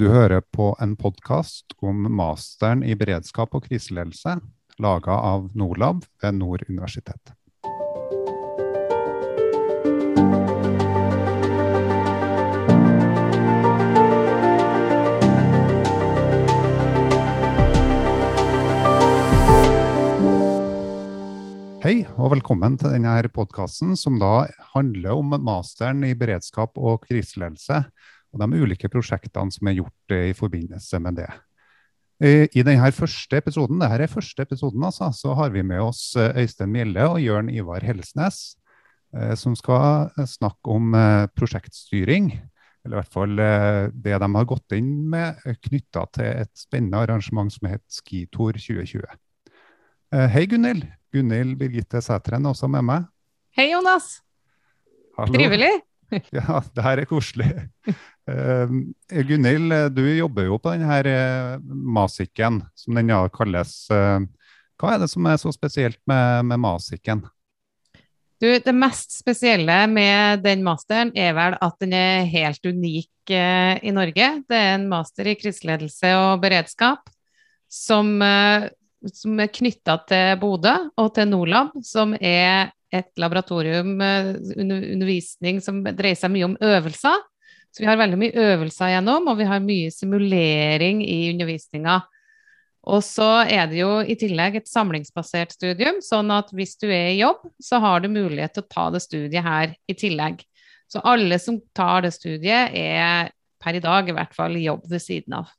Du hører på en podkast om masteren i beredskap og kriseledelse, laga av Norlab ved Nord universitet. Hei, og velkommen til denne podkasten, som da handler om masteren i beredskap og kriseledelse, og de ulike prosjektene som er gjort i forbindelse med det. I denne første episoden dette er første episoden altså, så har vi med oss Øystein Mjelle og Jørn Ivar Helsnes, som skal snakke om prosjektstyring. Eller i hvert fall det de har gått inn med knytta til et spennende arrangement som heter Skitour 2020. Hei, Gunhild. Gunhild Birgitte Sætren også med meg. Hei, Jonas. Hallo. Trivelig. Ja, det her er koselig. Uh, Gunhild, du jobber jo på denne masikken, Masiken, som den kalles. Hva er det som er så spesielt med, med Masiken? Du, det mest spesielle med den masteren er vel at den er helt unik i Norge. Det er en master i kriseledelse og beredskap som som er knytta til Bodø og til Norlab, som er et laboratorium, undervisning som dreier seg mye om øvelser. Så vi har veldig mye øvelser gjennom, og vi har mye simulering i undervisninga. Og så er det jo i tillegg et samlingsbasert studium, sånn at hvis du er i jobb, så har du mulighet til å ta det studiet her i tillegg. Så alle som tar det studiet, er per i dag i hvert fall i jobb ved siden av.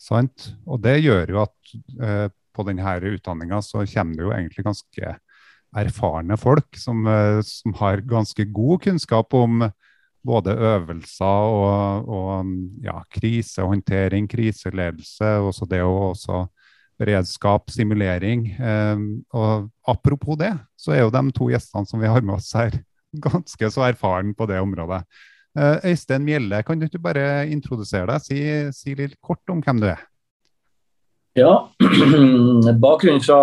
Sant. Og det gjør jo at eh, på denne utdanninga så kommer det jo egentlig ganske erfarne folk som, eh, som, har ganske god kunnskap om både øvelser og, og ja, krisehåndtering, kriseledelse, også det å også beredskap, simulering. Eh, og apropos det, så er jo de to gjestene som vi har med oss her, ganske så erfaren på det området. Eh, Øystein Mjelle, kan du ikke bare introdusere deg? Si, si, litt kort om hvem du er. Ja, bakgrunnen fra,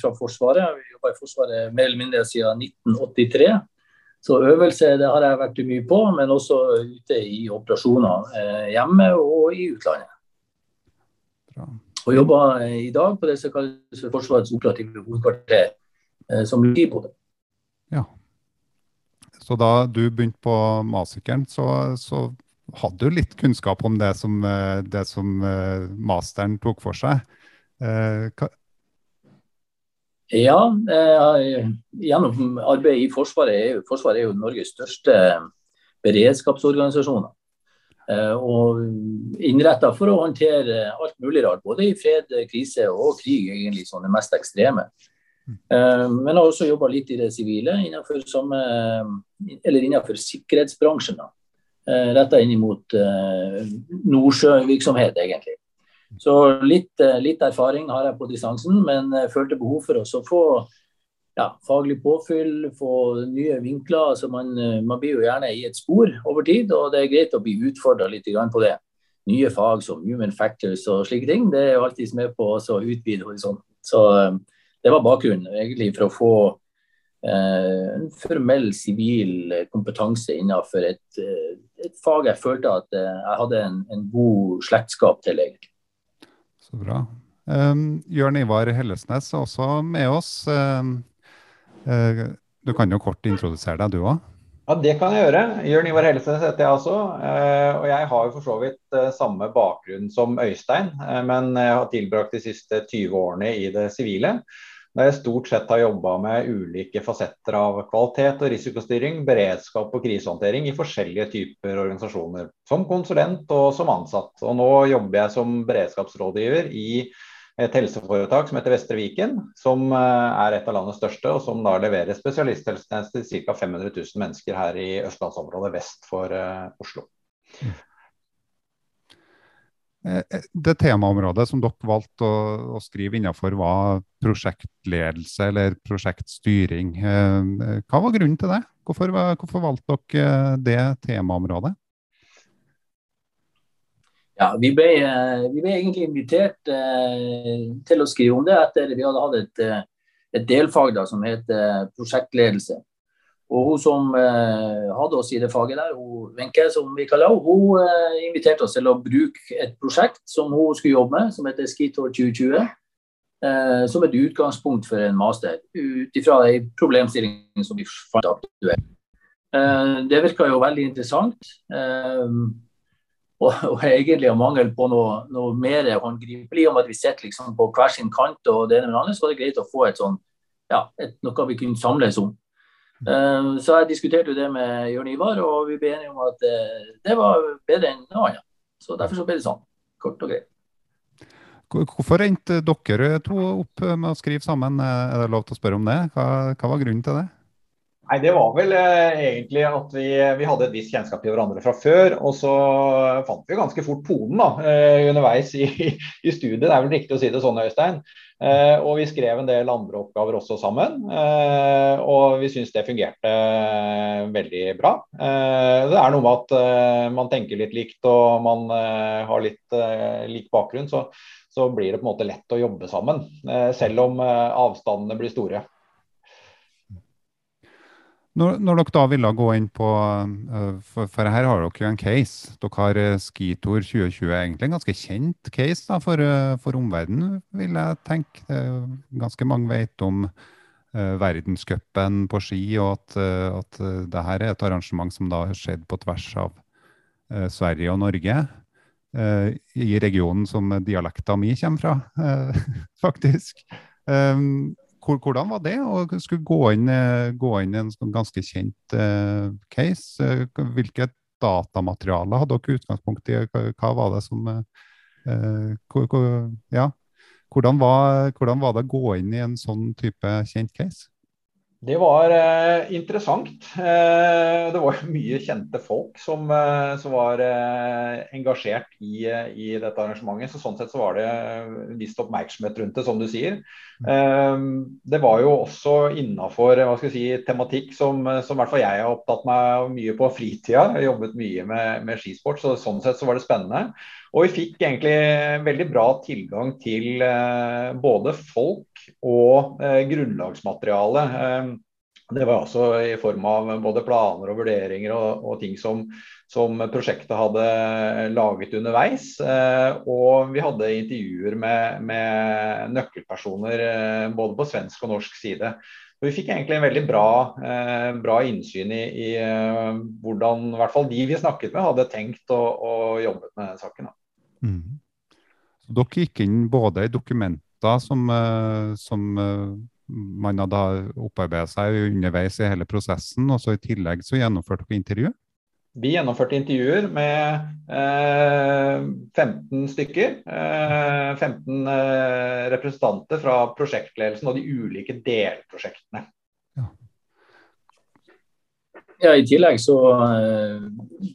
fra Forsvaret. Vi jobba i Forsvaret mer eller mindre siden 1983. Så øvelse det har jeg vært mye på, men også ute i operasjoner eh, hjemme og i utlandet. Bra. Og jobber i dag på det som kalles Forsvarets operative hovedkvarter, eh, som ligger i Bodø. Ja. Så da du begynte på Masikeren, så, så hadde du litt kunnskap om det som, eh, det som masteren tok for seg. Uh, ja, eh, gjennom arbeidet i Forsvaret er, Forsvaret er jo Norges største beredskapsorganisasjoner. Eh, og innretta for å håndtere alt mulig rart, både i fred, krise og krig, egentlig sånn det mest ekstreme. Eh, men har også jobba litt i det sivile, innenfor, samme, eller innenfor sikkerhetsbransjen. da. Eh, Retta inn mot eh, nordsjøvirksomhet, egentlig. Så litt, eh, litt, erfaring har jeg på distansen, men jeg følte behov for å få ja, faglig påfyll, få nye vinkler. altså man, man, blir jo gjerne i et spor over tid, og det er greit å bli utfordra litt på det. Nye fag som human factors og slike ting, det er jo alltid med på å utvide horisonten. Så det var bakgrunnen egentlig for å få eh, en formell sivil kompetanse innenfor et, et, fag jeg følte at jeg hadde en, en god slektskap til. egentlig. Så bra. Um, Jørn Ivar Hellesnes er også med oss. Um, uh, du kan jo kort introdusere deg, du òg? Ja, det kan jeg gjøre. Jørn Ivar Hellesnes heter jeg også. Uh, og jeg har jo for så vidt uh, samme bakgrunn som Øystein, men jeg har tilbrakt de siste 20 årene i det sivile. Der jeg stort sett har jobba med ulike fasetter av kvalitet og risikostyring, beredskap og krisehåndtering i forskjellige typer organisasjoner. Som konsulent og som ansatt. Og nå jobber jeg som beredskapsrådgiver i et helseforetak som heter Vestre Viken, som eh, er et av landets største, og som da leverer spesialisthelsetjenester til ca. 500 000 mennesker her i østlandsområdet vest for uh, Oslo. Eh, det temaområdet som dere valgte å, å, skrive innenfor, var prosjektledelse eller prosjektstyring. Hva var grunnen til det? Hvorfor, hvorfor valgte dere det temaområdet? Ja, vi ble, eh, vi ble, egentlig invitert eh, til å skrive om det etter vi hadde hatt et, eh, et delfag da, som het prosjektledelse. Og hun som eh, hadde oss i det faget der, hun, Wenche, som vi kaller henne, hun eh, inviterte oss til å bruke et prosjekt som hun skulle jobbe med, som heter Skitor 2020. Eh, som et utgangspunkt for en master, ut ifra ei problemstilling som vi fant aktuell. Eh, det virka jo veldig interessant. Eh, og, og, egentlig av mangel på noe, noe mer håndgripelig om at vi sitter liksom på hver sin kant og det ene med det andre, så var det greit å få et sånn, ja, et, noe vi kunne samles om. Uh, så jeg diskuterte jo det med Jørn Ivar, og vi ble enige om at uh, det var bedre enn noe annet. Så derfor så ble det sånn. Kort og greit. Hvorfor endte dere to opp med å skrive sammen? Er det lov til å spørre om det? Hva, hva var grunnen til det? Nei, Det var vel eh, egentlig at vi, vi, hadde et visst kjennskap til hverandre fra før. Og så fant vi ganske fort tonen da, eh, underveis i, i, studiet. Det er vel riktig å si det sånn, Øystein. Eh, og vi skrev en del andre oppgaver også sammen. Eh, og vi syns det fungerte eh, veldig bra. Eh, det er noe med at man tenker litt likt og man har litt lik bakgrunn. Så, så, blir det på en måte lett å jobbe sammen, selv om avstandene blir store. Når, når, dere da ville gå inn på uh, for, for, her har dere jo en case. Dere har uh, Skitor 2020, egentlig en ganske kjent case da, for, uh, for omverdenen, vil jeg tenke. ganske mange vet om uh, verdenscupen på ski, og at, uh, at det her er et arrangement som da har skjedd på tvers av Sverige og Norge. I regionen som dialekta mi kommer fra, faktisk. Um, hvordan var det å skulle gå inn, eh, gå inn i en sånn ganske kjent uh, case? Eh, hvilket datamateriale hadde dere utgangspunkt i? Hva var det som uh, Ja. Hvordan var, hvordan var, det å gå inn i en sånn type kjent case? Det var eh, interessant. Eh, det var mye kjente folk som, eh, som var eh, engasjert i, eh, i, dette arrangementet. så Sånn sett så var det en viss oppmerksomhet rundt det, som du sier. Eh, det var jo også innafor si, tematikk som, som jeg har opptatt meg mye på fritida. Jeg jobbet mye med, med skisport, så sånn sett så var det spennende. Og vi fikk egentlig veldig bra tilgang til både folk og eh, grunnlagsmateriale. Eh, det var også i form av både planer og vurderinger og, og ting som, som, prosjektet hadde laget underveis. og vi hadde intervjuer med, med nøkkelpersoner både på svensk og norsk side. Og vi fikk egentlig en veldig bra, eh, bra innsyn i, i eh, hvordan i hvert fall de vi snakket med, hadde tenkt og, og jobbet med saken. Mm. dere gikk inn både i dokumenter som, eh, som eh, man hadde opparbeidet seg underveis i hele prosessen, og så i tillegg så gjennomførte dere intervju? Vi gjennomførte intervjuer med eh, 15 stykker. Eh, 15 eh, representanter fra prosjektledelsen og de ulike delprosjektene. Ja. ja I tillegg så eh,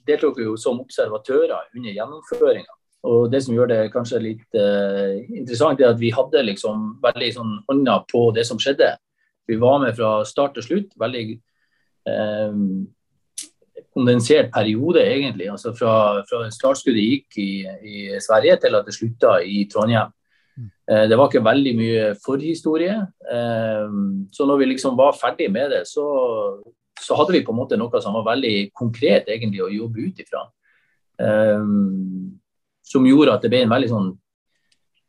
deltok vi jo som observatører under gjennomføringa. Og Det som gjør det kanskje litt uh, interessant, er at vi hadde liksom veldig sånn hånda på det som skjedde. Vi var med fra start til slutt. Veldig eh, kondensert periode, egentlig. altså Fra, fra startskuddet gikk i, i, Sverige til at det slutta i Trondheim. Mm. Eh, det var ikke veldig mye forhistorie. Eh, så når vi liksom var ferdig med det, så, så, hadde vi på en måte noe som var veldig konkret egentlig å jobbe ut ifra. Eh, som gjorde at det ble en veldig sånn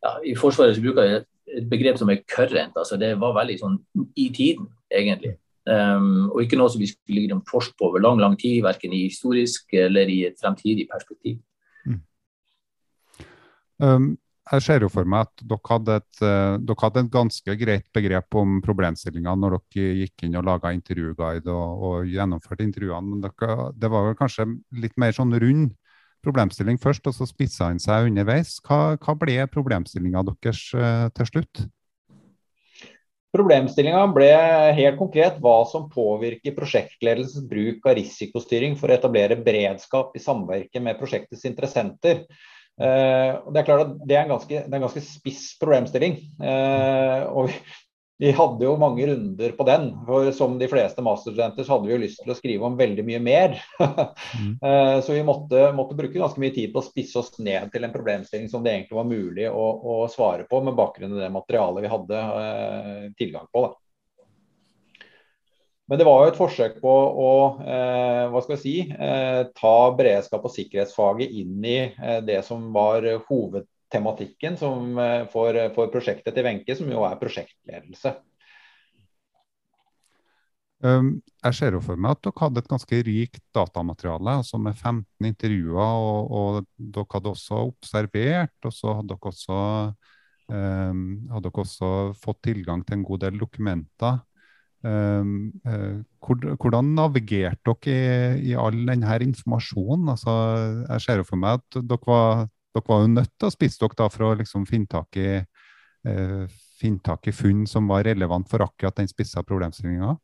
ja, I Forsvaret så bruker jeg et begrep som er current. altså Det var veldig sånn i tiden, egentlig. Um, og ikke noe som vi skulle ligge forske på over lang lang tid, verken i historisk eller i et fremtidig perspektiv. Mm. Um, jeg ser jo for meg at dere hadde, et, uh, dere hadde et ganske greit begrep om problemstillinga når dere gikk inn og laga intervjuguide og, og, gjennomførte intervjuene. Men dere, det var vel kanskje litt mer sånn rund problemstilling først, og så spissa han seg underveis. Hva, hva ble problemstillinga deres uh, til slutt? Problemstillinga ble helt konkret hva som påvirker prosjektledelsens bruk av risikostyring for å etablere beredskap i samvirke med prosjektets interessenter. Uh, det er klart at det er en ganske, er en ganske spiss problemstilling. Uh, og vi, hadde jo mange runder på den. for Som de fleste masterstudenter så hadde vi jo lyst til å skrive om veldig mye mer. mm. Eh, så vi måtte, måtte, bruke ganske mye tid på å spisse oss ned til en problemstilling som det egentlig var mulig å, å svare på med bakgrunn i det materialet vi hadde eh, tilgang på. Da. Men det var jo et forsøk på å eh, hva skal jeg si, eh, ta beredskap og sikkerhetsfaget inn i eh, det som var hovedtematikken som, eh, for, for, prosjektet til Wenche, som jo er prosjektledelse. Um, jeg ser jo for meg at dere hadde et ganske rikt datamateriale, altså med 15 intervjuer. Og, og dere hadde også observert, og så hadde dere også, um, hadde dere også fått tilgang til en god del dokumenter. Um, uh, hvordan navigerte dere i, i all denne informasjonen? Altså, jeg ser jo for meg at dere var, dere var jo nødt til å spisse dere da for å liksom finne, tak i, uh, finne tak i funn som var relevant for akkurat den spissa problemstillinga?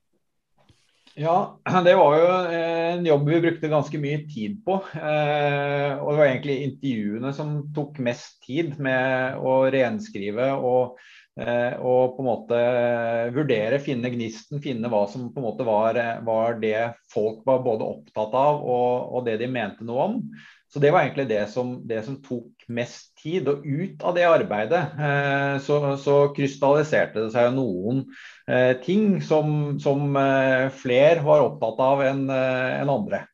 Ja, det var jo en jobb vi brukte ganske mye tid på. Eh, og det var egentlig intervjuene som tok mest tid med å renskrive og Eh, og på en måte vurdere, finne gnisten, finne hva som på en måte var, var det folk var både opptatt av og, og, det de mente noe om. Så det var egentlig det som, det som tok mest tid. Og ut av det arbeidet eh, så, så, krystalliserte det seg noen eh, ting som, som eh, flere var opptatt av enn eh, en andre.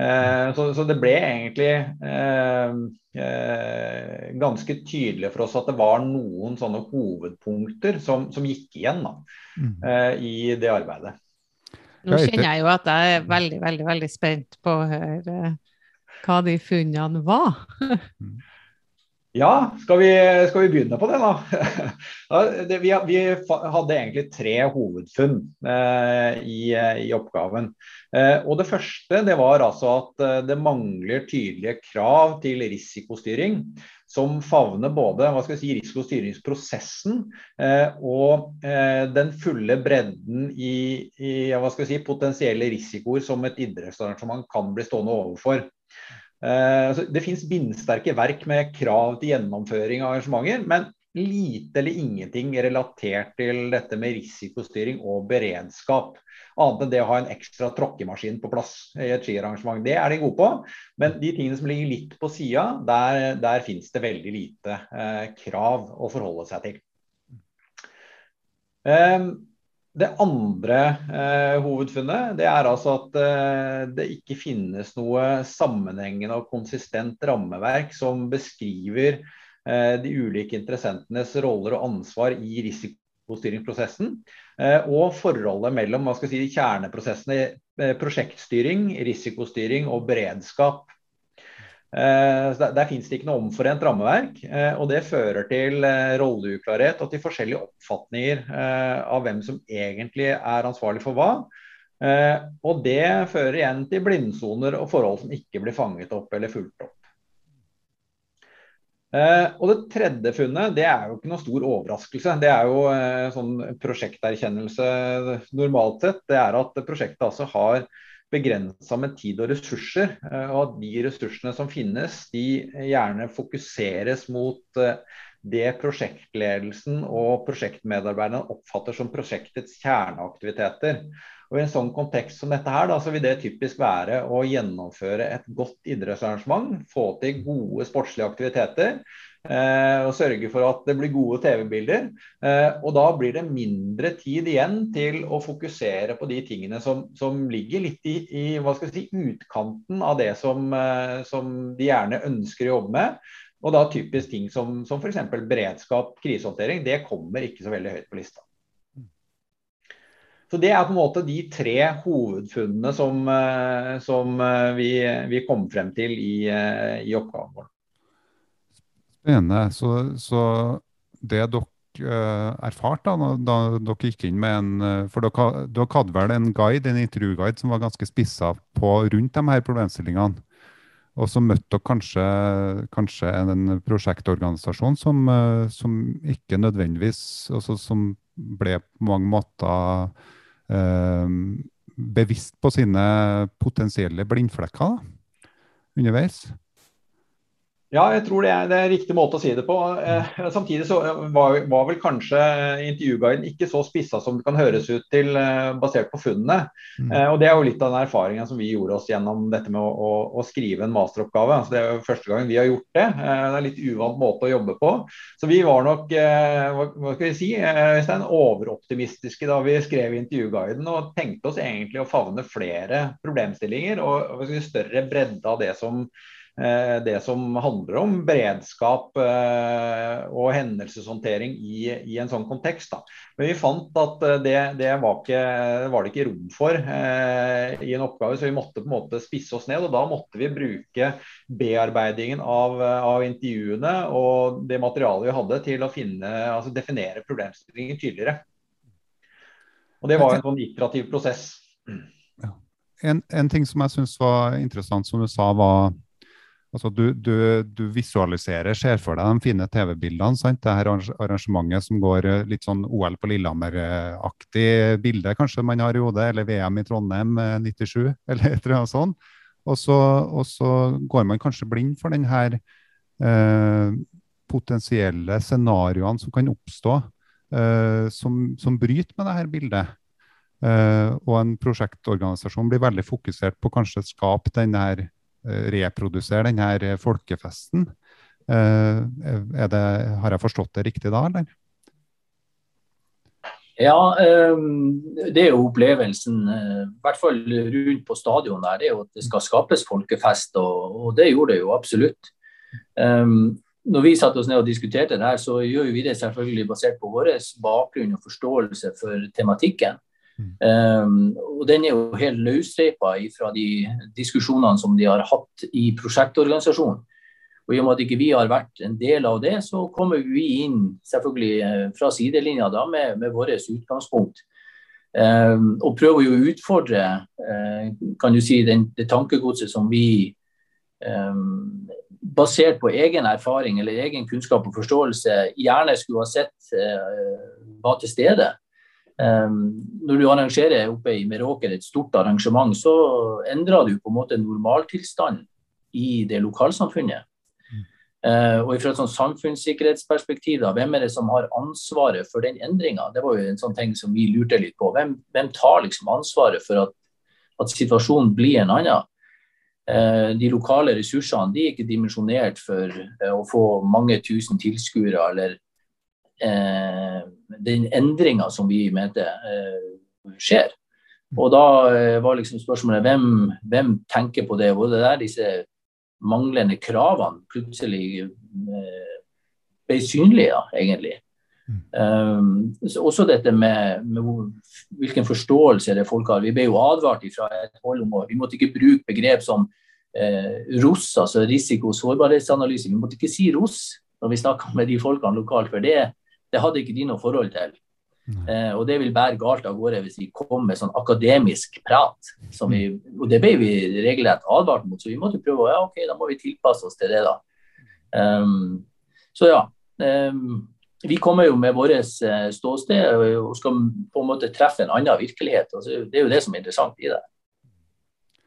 Eh, så, så, det ble egentlig eh, eh, ganske tydelig for oss at det var noen sånne hovedpunkter som, som gikk igjen da, mm. eh, i det arbeidet. Nå kjenner jeg jo at jeg er veldig, veldig, veldig spent på å høre eh, hva de funnene var. Ja, skal vi, skal vi, begynne på det, da? Vi, vi, hadde egentlig tre hovedfunn eh, i, i, oppgaven. Eh, og Det første det var altså at eh, det mangler tydelige krav til risikostyring som favner både hva skal si, risikostyringsprosessen eh, og eh, den fulle bredden i, i hva skal si, potensielle risikoer som et idrettsarrangement kan bli stående overfor. Eh, altså, det finnes bindsterke verk med krav til gjennomføring av arrangementer, men lite eller ingenting relatert til dette med risikostyring og beredskap. Annet enn det å ha en ekstra tråkkemaskin på plass i et skiarrangement. Det er de gode på, men de tingene som ligger litt på sida, der, der finnes det veldig lite eh, krav å forholde seg til. Um, det andre eh, hovedfunnet det er altså at eh, det ikke finnes noe sammenhengende og konsistent rammeverk som beskriver de ulike interessentenes roller og ansvar i risikostyringsprosessen. Eh, og forholdet mellom si, kjerneprosessene eh, prosjektstyring, risikostyring og beredskap. Eh, der, der finnes det ikke noe omforent rammeverk, eh, og det fører til eh, rolleuklarhet og til forskjellige oppfatninger av hvem som egentlig er ansvarlig for hva. Og det fører igjen til blindsoner og forhold som ikke blir fanget opp eller fulgt opp. Og Det tredje funnet det er jo ikke noe stor overraskelse. Det er jo sånn prosjekterkjennelse normalt sett. Det er at prosjektet altså har begrensa med tid og ressurser. Eh, og at de ressursene som finnes, de gjerne fokuseres mot eh, det prosjektledelsen og prosjektmedarbeiderne oppfatter som prosjektets kjerneaktiviteter. Og I en sånn kontekst som dette her, da, så vil det typisk være å gjennomføre et godt idrettsarrangement, få til gode sportslige aktiviteter, Eh, og sørge for at det blir gode TV-bilder. Eh, og da blir det mindre tid igjen til å fokusere på de tingene som, som ligger litt i, i si, utkanten av det som, eh, som, de gjerne ønsker å jobbe med. Og da typisk ting som, som f.eks. beredskap, krisehåndtering, det kommer ikke så veldig høyt på lista. Så Det er på en måte de tre hovedfunnene som, som vi, vi, kom frem til i, i oppgaven vår. Spennende. Så, så det dere erfarte da, da, dere gikk inn med en For dere, dere, hadde vel en guide, en intervjuguide som var ganske spissa på rundt de her problemstillingene. Og så møtte dere kanskje, kanskje en prosjektorganisasjon som, uh, som ikke nødvendigvis altså Som ble på mange måter bevisst på sine potensielle blindflekker da, underveis. Ja, jeg tror det er, det er riktig måte å si det på. Eh, samtidig så var, var, vel kanskje intervjuguiden ikke så spissa som det kan høres ut til eh, basert på funnene. Mm. Eh, og Det er jo litt av den erfaringen som vi gjorde oss gjennom dette med å, å, å skrive en masteroppgave. Altså, det er jo første gang vi har gjort det. Eh, det er en litt uvant måte å jobbe på. Så vi var nok eh, hva, skal vi si, Øystein, overoptimistiske da vi skrev intervjuguiden og tenkte oss egentlig å favne flere problemstillinger og, og større bredde av det som Eh, det som handler om beredskap eh, og hendelseshåndtering i, i en sånn kontekst. Da. Men vi fant at eh, det, det var, ikke, var, det ikke rom for eh, i en oppgave, så vi måtte på en måte spisse oss ned. og Da måtte vi bruke bearbeidingen av, av intervjuene og det materialet vi hadde til å finne, altså definere problemstillingen tydeligere. Og Det var en sånn iterativ prosess. En, en, ting som jeg syns var interessant, som du sa, var Altså du, du, du, visualiserer, ser for deg de fine TV-bildene. sant? Det her arrangementet som går eh, litt sånn OL på Lillehammer-aktig bilde, kanskje man har i hodet, eller VM i Trondheim 97, eh, eller et eller annet sånt. Og så, og så går man kanskje blind for den her eh, potensielle scenarioene som kan oppstå, eh, som, som, bryter med det her bildet. Eh, og en prosjektorganisasjon blir veldig fokusert på kanskje å skape den her reprodusere denne folkefesten. Eh, det, har jeg forstått det riktig da, eller? Ja, eh, det er jo opplevelsen, i hvert fall rundt på stadion der, det er jo at det skal skapes folkefest. Og, det gjorde det jo absolutt. Når vi satte oss ned og diskuterte det her, så gjør vi det selvfølgelig basert på vår bakgrunn og forståelse for tematikken. Um, og Den er jo helt løsreipa fra de diskusjonene som de har hatt i prosjektorganisasjonen. Og I og med at ikke vi har vært en del av det, så kommer vi inn selvfølgelig eh, fra sidelinja da, med, med vårt utgangspunkt. Um, og prøver jo å utfordre uh, kan du si, den, det tankegodset som vi um, basert på egen erfaring eller egen kunnskap og forståelse gjerne skulle ha sett uh, var til stede. Um, når du arrangerer oppe i Meråker et stort arrangement, så endrer du på en måte normaltilstanden i det lokalsamfunnet. Uh, og fra et sånn samfunnssikkerhetsperspektiv, da, hvem er det som har ansvaret for den endringa? Det var jo en sånn ting som vi lurte litt på. Hvem, hvem tar liksom ansvaret for at, at, situasjonen blir en annen? Uh, de lokale ressursene de er ikke dimensjonert for uh, å få mange tusen tilskuere eller Eh, den endringa som vi mente eh, skjer. Og da eh, var liksom spørsmålet hvem, hvem tenker på det? Og det der disse manglende kravene plutselig ble synlige, da, egentlig. Um, også dette med, med, hvilken forståelse det folk har. Vi ble jo advart fra et hold om at vi måtte ikke bruke begrep som eh, ROS, altså risiko- og sårbarhetsanalyse. Vi måtte ikke si ROS når vi snakka med de folkene lokalt, for det, det hadde ikke de noe forhold til. Eh, og det vil bære galt av gårde hvis vi kom med sånn akademisk prat. Vi, og det ble vi regelrett advart mot, så vi måtte prøve ja, ok, da må vi tilpasse oss til det. da. Um, så ja. Um, vi kommer jo med vårt eh, ståsted og skal på en måte treffe en annen virkelighet. Altså, det er jo det som er interessant i det.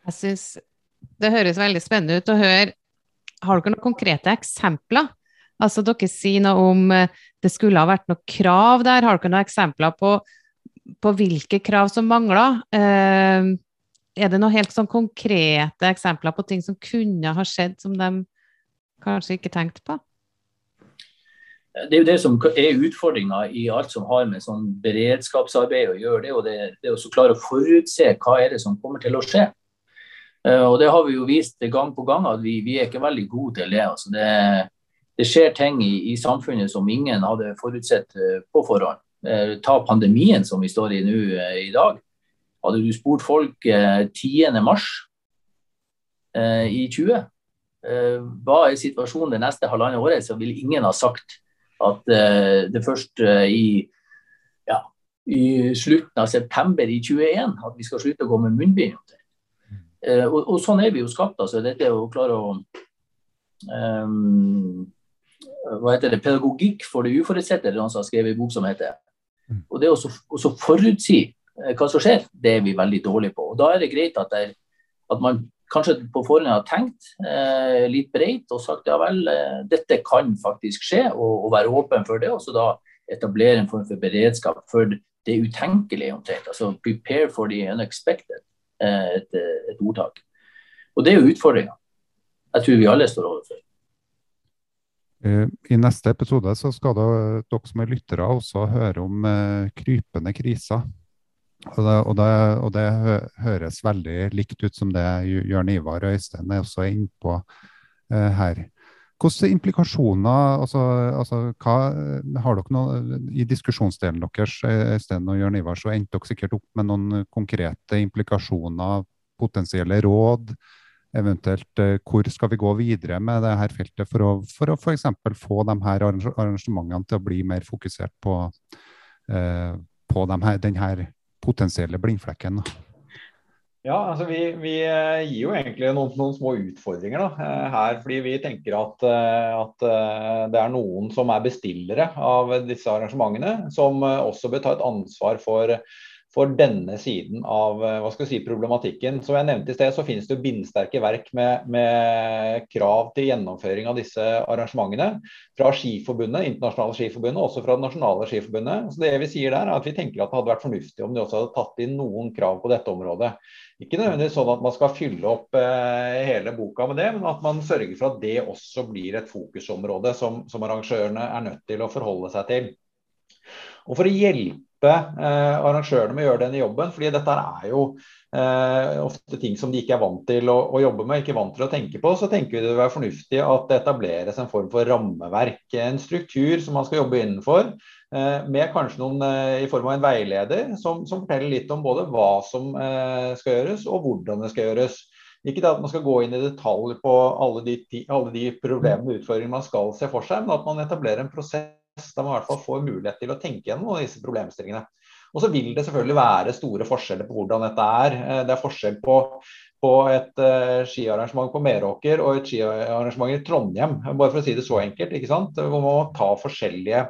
Jeg synes det høres veldig spennende ut å høre. Har dere noen konkrete eksempler Altså Dere sier noe om eh, det skulle ha vært noen krav der. Har dere noen eksempler på, på hvilke krav som mangler? Eh, er det noen helt sånn konkrete eksempler på ting som kunne ha skjedd, som de kanskje ikke tenkte på? Det er jo det som er utfordringa i alt som har med sånn beredskapsarbeid å gjøre. Det er jo det, det er å klare å forutse hva er det som kommer til å skje. Uh, og Det har vi jo vist gang på gang at vi, vi er ikke veldig gode til det. Altså det det skjer ting i, i, samfunnet som ingen hadde forutsett uh, på forhånd. Uh, ta pandemien som vi står i nå uh, i dag. Hadde du spurt folk 10.3 i 20 hva er situasjonen det neste halvannet året, så vil ingen ha sagt at det først i, ja, i slutten av september i 21 at vi skal slutte å gå med munnbind. Og, og, sånn er vi jo skapt. altså Dette å klare å um, hva heter det, pedagogikk for det uforutsette, noen som har skrevet en bok som heter. Mm. Og Det å forutsi eh, hva som skjer, det er vi veldig dårlige på. Og Da er det greit at, det, at man kanskje på forhånd har tenkt eh, litt bredt og sagt ja vel, eh, dette kan faktisk skje, og, og være åpen for det. Og så da etablere en form for beredskap for det utenkelige omtrent. Altså 'prepare for the unexpected', eh, et, et, ordtak. Og det er jo utfordringa. Jeg tror vi alle står overfor. Eh, I neste episode så skal dere, dere som er lyttere også høre om eh, krypende kriser. Og det, og, det, og det, høres veldig likt ut som det Jørn Ivar og Øystein er også innpå uh, her. Hvilke implikasjoner altså, altså, hva, har dere noe, I diskusjonsdelen deres Øystein og Jørn Ivar, så endte dere sikkert opp med noen konkrete implikasjoner, potensielle råd. Eventuelt uh, hvor skal vi gå videre med det her feltet for å, for f.eks. få de her arrangementene til å bli mer fokusert på, uh, på de her, den her potensielle blindflekken? Ja, altså vi, vi, eh, gir jo egentlig noen, noen små utfordringer da, eh, her. Fordi vi tenker at, eh, at, det er noen som er bestillere av disse arrangementene, som også bør ta et ansvar for for denne siden av eh, hva skal si, problematikken. Som jeg nevnte i sted, så finnes det jo bindsterke verk med, med, krav til gjennomføring av disse arrangementene. Fra Skiforbundet, internasjonale skiforbundet, også fra det nasjonale skiforbundet. Så det vi sier der er at Vi tenker at det hadde vært fornuftig om de også hadde tatt inn noen krav på dette området. Ikke nødvendigvis sånn at man skal fylle opp eh, hele boka med det, men at man sørger for at det også blir et fokusområde som, som arrangørene er nødt til å forholde seg til. Og For å hjelpe hjelpe eh, arrangørene med å gjøre denne jobben. fordi dette er jo eh, ofte ting som de ikke er vant til å, å, jobbe med, ikke vant til å tenke på. Så tenker vi det vil være fornuftig at det etableres en form for rammeverk. En struktur som man skal jobbe innenfor. Eh, med kanskje noen i form av en veileder som, som, forteller litt om både hva som skal gjøres og hvordan det skal gjøres. Ikke at man skal gå inn i detalj på alle de, alle de problemene og utfordringene man skal se for seg, men at man etablerer en prosess man i hvert fall får mulighet til å tenke gjennom disse problemstillingene. Og så vil det selvfølgelig være store forskjeller på hvordan dette er. Eh, det er forskjell på, på et uh, skiarrangement på Meråker og et skiarrangement i Trondheim. Bare for å si det så enkelt. ikke sant? Hvor man må ta forskjellige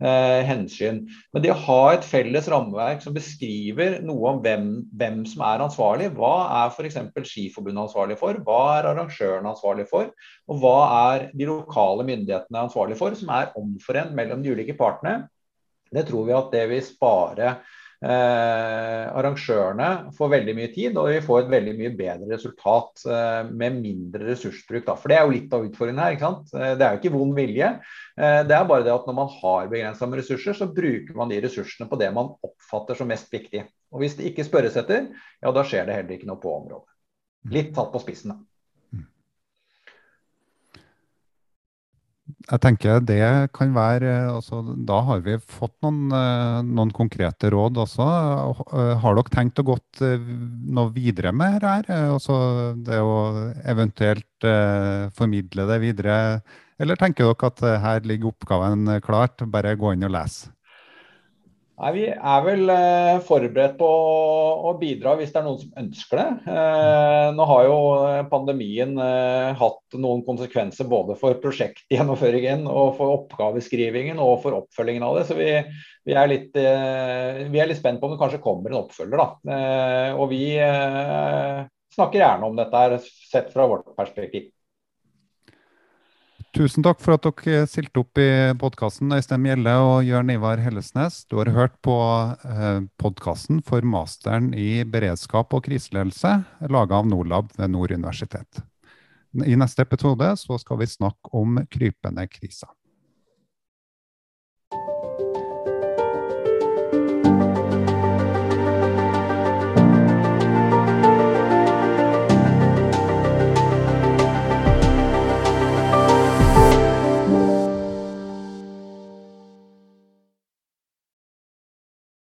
eh, hensyn. Men det å ha et felles rammeverk som beskriver noe om hvem, hvem som er ansvarlig, hva er f.eks. Skiforbundet ansvarlig for, hva er arrangøren ansvarlig for, og hva er de lokale myndighetene ansvarlig for, som er omforent mellom de ulike partene, det tror vi at det vil spare Eh, arrangørene får veldig mye tid, og vi får et veldig mye bedre resultat eh, med mindre ressursbruk. Da. For Det er jo litt av utfordringen her. ikke sant? Eh, det er jo ikke vond vilje. Eh, det er bare det at når man har begrensa med ressurser, så bruker man de ressursene på det man oppfatter som mest viktig. Og Hvis det ikke spørres etter, ja da skjer det heller ikke noe på området. Litt tatt på spissen, da. Jeg tenker det kan være altså, Da har vi fått noen, eh, noen, konkrete råd også. Eh, har dere tenkt å gå eh, noe videre med dette? Altså, det å eventuelt eh, formidle det videre? Eller tenker dere at her ligger oppgaven klart, bare gå inn og lese? Nei, Vi er vel eh, forberedt på å, å, bidra hvis det er noen som ønsker det. Eh, nå har jo pandemien eh, hatt noen konsekvenser både for prosjektgjennomføringen og for oppgaveskrivingen og for oppfølgingen av det. Så vi, vi, er, litt, eh, vi er, litt, spent på om det kanskje kommer en oppfølger. da. Eh, og vi eh, snakker gjerne om dette her, sett fra vårt perspektiv. Tusen takk for at dere stilte opp i podkasten, Øystein Mjelle og Jørn Ivar Hellesnes. Du har hørt på eh, podkasten for masteren i beredskap og kriseledelse, laga av Norlab ved Nord universitet. I neste episode skal vi snakke om krypende kriser.